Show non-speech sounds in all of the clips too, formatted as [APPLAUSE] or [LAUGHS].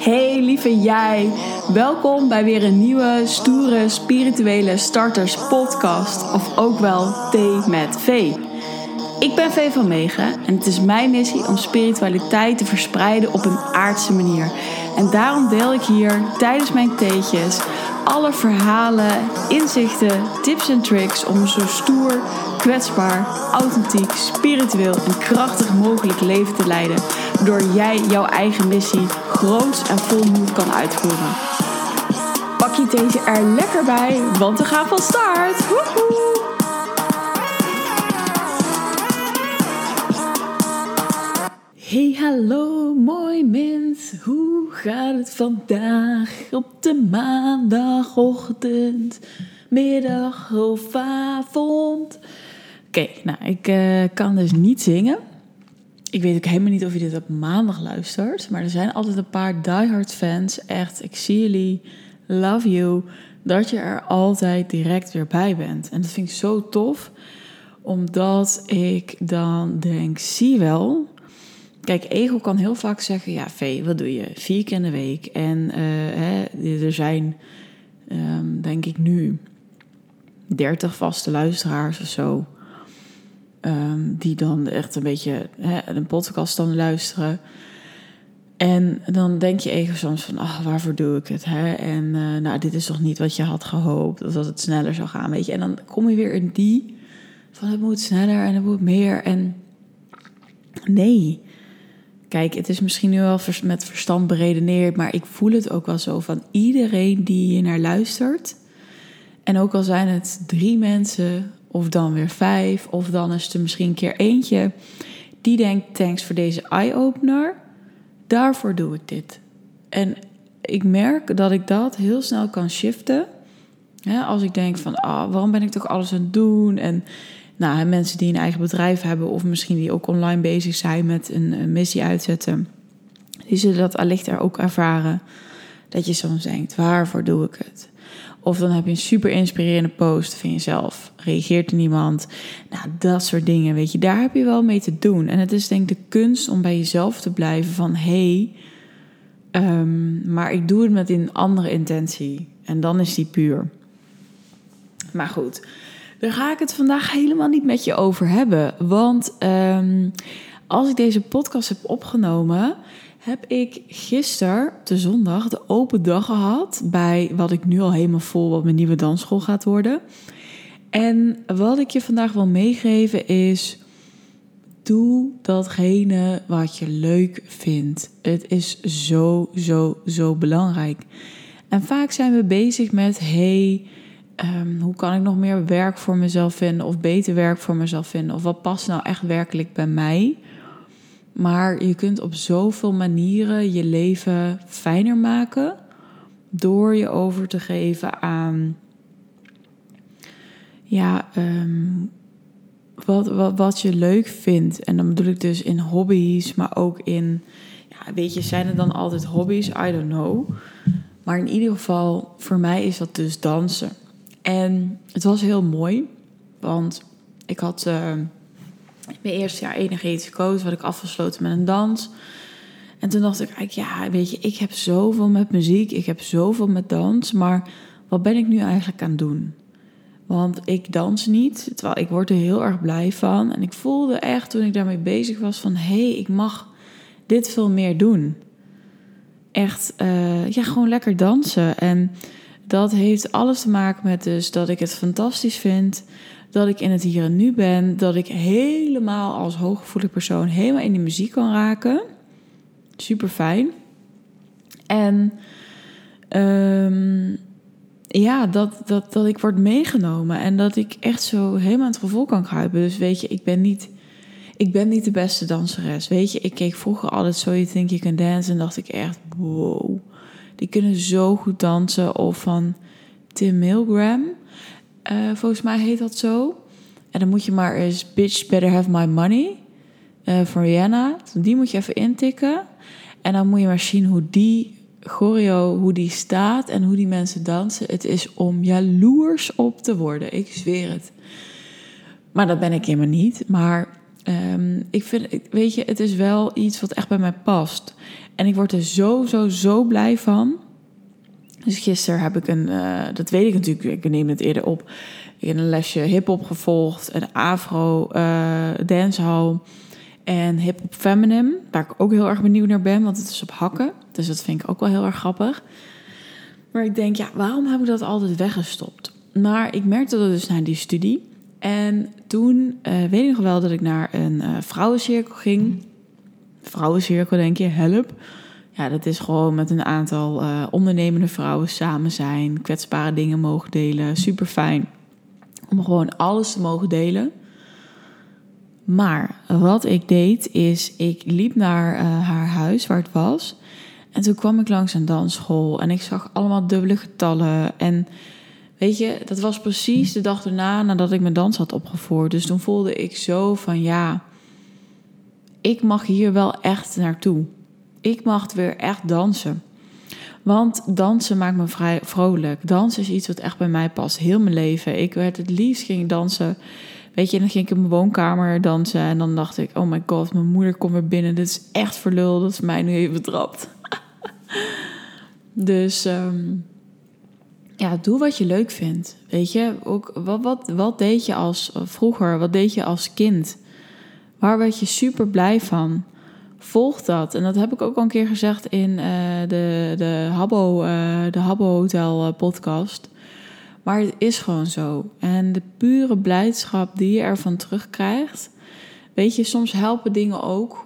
Hey lieve jij, welkom bij weer een nieuwe stoere spirituele starters podcast of ook wel Thee met V. Ik ben V van Megen en het is mijn missie om spiritualiteit te verspreiden op een aardse manier. En daarom deel ik hier tijdens mijn theetjes alle verhalen, inzichten, tips en tricks om een zo stoer, kwetsbaar, authentiek, spiritueel en krachtig mogelijk leven te leiden. Door jij jouw eigen missie groots en vol moed kan uitvoeren. Pak je deze er lekker bij, want we gaan van start! Woehoe! Hey hallo mooi mens, hoe gaat het vandaag op de maandagochtend, middag of avond? Oké, nou ik eh, kan dus niet zingen. Ik weet ook helemaal niet of je dit op maandag luistert, maar er zijn altijd een paar diehard fans. Echt, ik zie jullie, love you, dat je er altijd direct weer bij bent. En dat vind ik zo tof, omdat ik dan denk, zie wel Kijk, ego kan heel vaak zeggen: ja, V, wat doe je? Vier keer in de week. En uh, hè, er zijn, um, denk ik nu, 30 vaste luisteraars of zo. Um, die dan echt een beetje hè, een podcast dan luisteren. En dan denk je ego soms van, ach, waarvoor doe ik het? Hè? En uh, nou, dit is toch niet wat je had gehoopt, of dat het sneller zou gaan, weet je. En dan kom je weer in die, van het moet sneller en het moet meer. En nee, Kijk, het is misschien nu wel met verstand beredeneerd, maar ik voel het ook wel zo van iedereen die hier naar luistert. En ook al zijn het drie mensen, of dan weer vijf, of dan is er misschien een keer eentje, die denkt: thanks voor deze eye-opener. Daarvoor doe ik dit. En ik merk dat ik dat heel snel kan shiften. als ik denk van, ah, waarom ben ik toch alles aan het doen? En nou, mensen die een eigen bedrijf hebben of misschien die ook online bezig zijn met een, missie uitzetten, die zullen dat allicht er ook ervaren. Dat je soms denkt, waarvoor doe ik het? Of dan heb je een super inspirerende post van jezelf. Reageert er niemand? Nou, dat soort dingen, weet je. Daar heb je wel mee te doen. En het is denk ik de kunst om bij jezelf te blijven van... hé, hey, um, maar ik doe het met een andere intentie. En dan is die puur. Maar goed, daar ga ik het vandaag helemaal niet met je over hebben. Want um, als ik deze podcast heb opgenomen, heb ik gisteren, de zondag, de open dag gehad bij wat ik nu al helemaal vol, wat mijn nieuwe dansschool gaat worden. En wat ik je vandaag wil meegeven is. Doe datgene wat je leuk vindt. Het is zo, zo, zo belangrijk. En vaak zijn we bezig met: hey, um, hoe kan ik nog meer werk voor mezelf vinden of beter werk voor mezelf vinden? Of wat past nou echt werkelijk bij mij? Maar je kunt op zoveel manieren je leven fijner maken door je over te geven aan ja, um, wat, wat, wat je leuk vindt. En dan bedoel ik dus in hobby's, maar ook in, ja, weet je, zijn er dan altijd hobby's? I don't know. Maar in ieder geval, voor mij is dat dus dansen. En het was heel mooi, want ik had uh, mijn eerste jaar energetisch coach, wat ik afgesloten met een dans. En toen dacht ik eigenlijk, ja, weet je, ik heb zoveel met muziek, ik heb zoveel met dans, maar wat ben ik nu eigenlijk aan het doen? Want ik dans niet, terwijl ik word er heel erg blij van. En ik voelde echt toen ik daarmee bezig was van, hé, hey, ik mag dit veel meer doen. Echt, uh, ja, gewoon lekker dansen. En dat heeft alles te maken met dus dat ik het fantastisch vind. Dat ik in het hier en nu ben. Dat ik helemaal als hooggevoelig persoon helemaal in de muziek kan raken. Super fijn. En um, ja, dat, dat, dat ik word meegenomen. En dat ik echt zo helemaal het gevoel kan kruipen. Dus weet je, ik ben niet, ik ben niet de beste danseres. Weet je, ik keek vroeger altijd So You Think You Can Dance. En dacht ik echt, wow die kunnen zo goed dansen. Of van Tim Milgram. Uh, volgens mij heet dat zo. En dan moet je maar eens Bitch Better Have My Money. Uh, van Rihanna. Die moet je even intikken. En dan moet je maar zien hoe die choreo, hoe die staat en hoe die mensen dansen. Het is om jaloers op te worden. Ik zweer het. Maar dat ben ik helemaal niet. Maar um, ik vind, weet je, het is wel iets wat echt bij mij past. En ik word er zo, zo, zo blij van. Dus gisteren heb ik een, uh, dat weet ik natuurlijk, ik neem het eerder op. In een lesje hip-hop gevolgd, een afro uh, dancehall en hip-hop feminine, waar ik ook heel erg benieuwd naar ben, want het is op hakken. Dus dat vind ik ook wel heel erg grappig. Maar ik denk, ja, waarom heb ik dat altijd weggestopt? Maar ik merkte dat dus naar die studie. En toen uh, weet ik nog wel dat ik naar een vrouwencirkel ging. Vrouwencirkel, denk je, help. Ja, dat is gewoon met een aantal uh, ondernemende vrouwen samen zijn, kwetsbare dingen mogen delen. Super fijn om gewoon alles te mogen delen. Maar wat ik deed is, ik liep naar uh, haar huis waar het was. En toen kwam ik langs een dansschool en ik zag allemaal dubbele getallen. En weet je, dat was precies de dag erna nadat ik mijn dans had opgevoerd. Dus toen voelde ik zo van ja, ik mag hier wel echt naartoe. Ik mag weer echt dansen. Want dansen maakt me vrij vrolijk. Dansen is iets wat echt bij mij past. Heel mijn leven. Ik werd het liefst ging dansen. Weet je, dan ging ik in mijn woonkamer dansen. En dan dacht ik, oh my god, mijn moeder komt weer binnen. Dit is echt verlul dat ze mij nu even betrapt. [LAUGHS] dus um, ja, doe wat je leuk vindt. Weet je, ook, wat, wat, wat deed je als vroeger? Wat deed je als kind? Waar werd je super blij van? Volg dat. En dat heb ik ook al een keer gezegd in uh, de, de Habbo, uh, de Habbo Hotel uh, podcast. Maar het is gewoon zo. En de pure blijdschap die je ervan terugkrijgt. Weet je, soms helpen dingen ook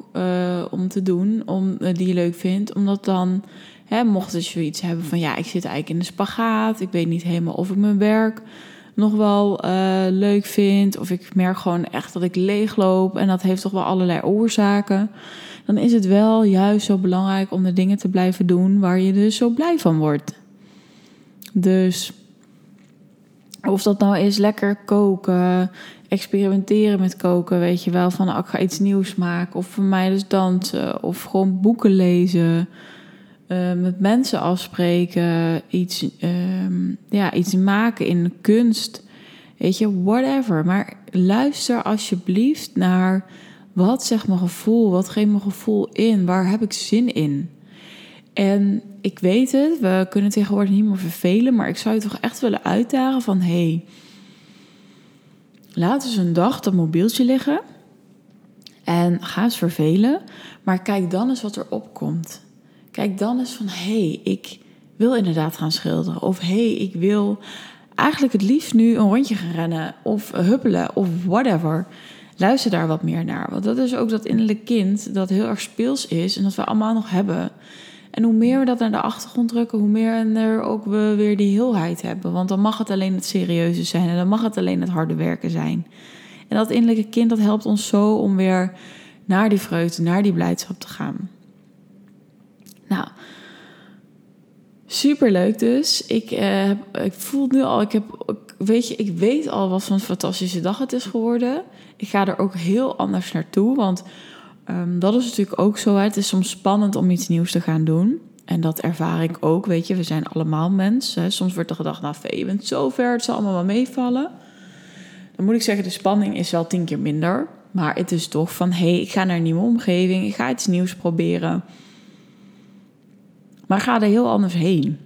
om te doen, om, die je leuk vindt. Omdat dan, hè, mocht je zoiets hebben van ja, ik zit eigenlijk in de spagaat. Ik weet niet helemaal of ik mijn werk nog wel leuk vind. Of ik merk gewoon echt dat ik leegloop. En dat heeft toch wel allerlei oorzaken dan is het wel juist zo belangrijk om de dingen te blijven doen waar je dus zo blij van wordt. Dus of dat nou is lekker koken, experimenteren met koken, weet je wel, van nou, ik ga iets nieuws maken, of voor mij dus dansen, of gewoon boeken lezen, uh, met mensen afspreken, iets, uh, ja, iets maken in kunst, weet je, whatever. Maar luister alsjeblieft naar wat zegt mijn gevoel? Wat geeft mijn gevoel in? Waar heb ik zin in? En ik weet het, we kunnen tegenwoordig niet meer vervelen, maar ik zou je toch echt willen uitdagen van hé, hey, laat eens een dag dat mobieltje liggen en ga eens vervelen, maar kijk dan eens wat er opkomt. Kijk dan eens van hé, hey, ik wil inderdaad gaan schilderen of hé, hey, ik wil eigenlijk het liefst nu een rondje gaan rennen of huppelen of whatever luister daar wat meer naar. Want dat is ook dat innerlijke kind dat heel erg speels is en dat we allemaal nog hebben. En hoe meer we dat naar de achtergrond drukken, hoe meer er ook we weer die heelheid hebben. Want dan mag het alleen het serieuze zijn en dan mag het alleen het harde werken zijn. En dat innerlijke kind dat helpt ons zo om weer naar die vreugde, naar die blijdschap te gaan. Nou, super leuk dus. Ik, uh, ik voel nu al, ik heb, weet je, ik weet al wat voor een fantastische dag het is geworden ik ga er ook heel anders naartoe. Want um, dat is natuurlijk ook zo. Hè. Het is soms spannend om iets nieuws te gaan doen. En dat ervaar ik ook. Weet je, we zijn allemaal mensen. Soms wordt er gedacht, nou, je bent zo ver, het zal allemaal wel meevallen. Dan moet ik zeggen, de spanning is wel tien keer minder. Maar het is toch van, hé, hey, ik ga naar een nieuwe omgeving. Ik ga iets nieuws proberen. Maar ga er heel anders heen.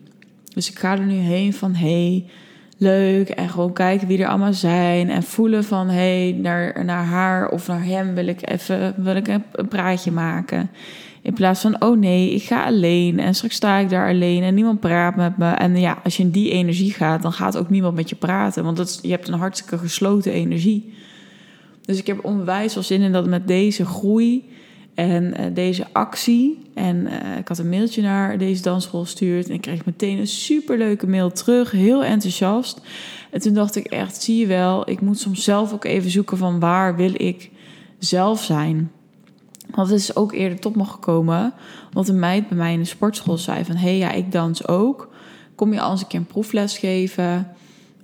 Dus ik ga er nu heen van, hé, hey, leuk. En gewoon kijken wie er allemaal zijn. En voelen van hé, hey, naar, naar haar of naar hem wil ik even wil ik een, praatje maken. In plaats van oh nee, ik ga alleen. En straks sta ik daar alleen en niemand praat met me. En ja, als je in die energie gaat, dan gaat ook niemand met je praten. Want dat, je hebt een hartstikke gesloten energie. Dus ik heb onwijs wel zin in dat met deze groei en uh, deze actie. En uh, ik had een mailtje naar deze dansschool gestuurd. En ik kreeg meteen een superleuke mail terug. Heel enthousiast. En toen dacht ik echt, zie je wel, ik moet soms zelf ook even zoeken van waar wil ik zelf zijn. Want het is ook eerder tot me gekomen. Want een meid bij mij in de sportschool zei van... hé, hey, ja, ik dans ook. Kom je al eens een keer een proefles geven?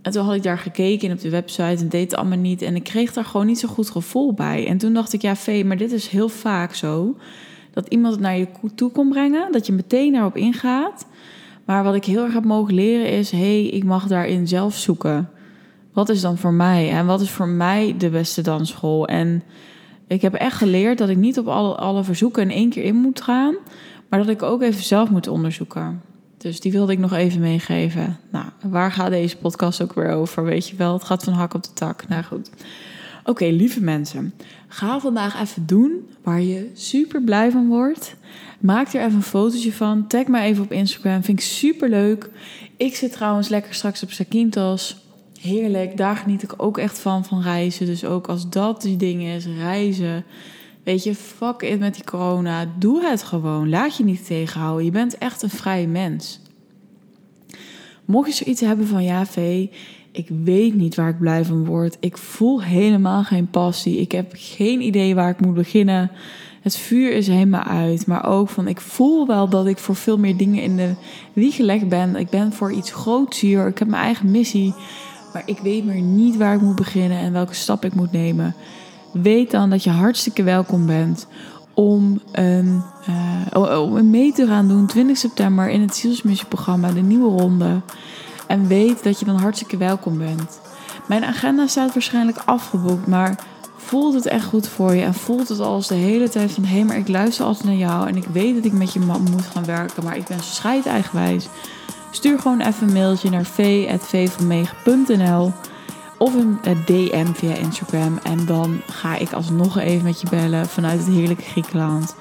En toen had ik daar gekeken op de website en deed het allemaal niet. En ik kreeg daar gewoon niet zo goed gevoel bij. En toen dacht ik, ja, Vee, maar dit is heel vaak zo. Dat iemand het naar je toe kon brengen, dat je meteen daarop ingaat. Maar wat ik heel erg heb mogen leren is, hé, hey, ik mag daarin zelf zoeken. Wat is dan voor mij? En wat is voor mij de beste dansschool? En ik heb echt geleerd dat ik niet op alle, alle verzoeken in één keer in moet gaan. Maar dat ik ook even zelf moet onderzoeken. Dus die wilde ik nog even meegeven. Nou, waar gaat deze podcast ook weer over? Weet je wel, het gaat van hak op de tak. Nou goed. Oké, lieve mensen. Ga vandaag even doen waar je super blij van wordt. Maak er even een fotootje van. Tag me even op Instagram. Vind ik super leuk. Ik zit trouwens lekker straks op Sakintos. Heerlijk. Daar geniet ik ook echt van, van reizen. Dus ook als dat die ding is, reizen. Weet je, fuck it met die corona. Doe het gewoon. Laat je niet tegenhouden. Je bent echt een vrije mens. Mocht je zoiets hebben van ja, Vee, ik weet niet waar ik blij van word. Ik voel helemaal geen passie. Ik heb geen idee waar ik moet beginnen. Het vuur is helemaal uit. Maar ook van ik voel wel dat ik voor veel meer dingen in de wieg gelegd ben. Ik ben voor iets groots hier. Ik heb mijn eigen missie. Maar ik weet meer niet waar ik moet beginnen en welke stap ik moet nemen. Weet dan dat je hartstikke welkom bent om een, uh, om mee te gaan doen 20 september in het zielsmissieprogramma, de nieuwe ronde. En weet dat je dan hartstikke welkom bent. Mijn agenda staat waarschijnlijk afgeboekt, maar voelt het echt goed voor je en voelt het als de hele tijd van hé, hey, maar ik luister altijd naar jou en ik weet dat ik met je moet gaan werken, maar ik ben scheid eigenwijs. Stuur gewoon even een mailtje naar v.vvanmege.nl of een DM via Instagram. En dan ga ik alsnog even met je bellen vanuit het heerlijke Griekenland.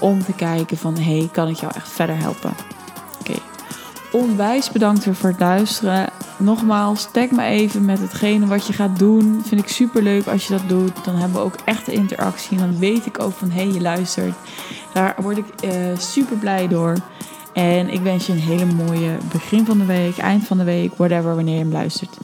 Om te kijken van, hey, kan ik jou echt verder helpen? Oké. Onwijs bedankt weer voor het luisteren. Nogmaals, tag me even met hetgene wat je gaat doen. Vind ik super leuk als je dat doet. Dan hebben we ook echt de interactie. En dan weet ik ook van, hey, je luistert. Daar word ik uh, super blij door. En ik wens je een hele mooie begin van de week, eind van de week, whatever, wanneer je hem luistert.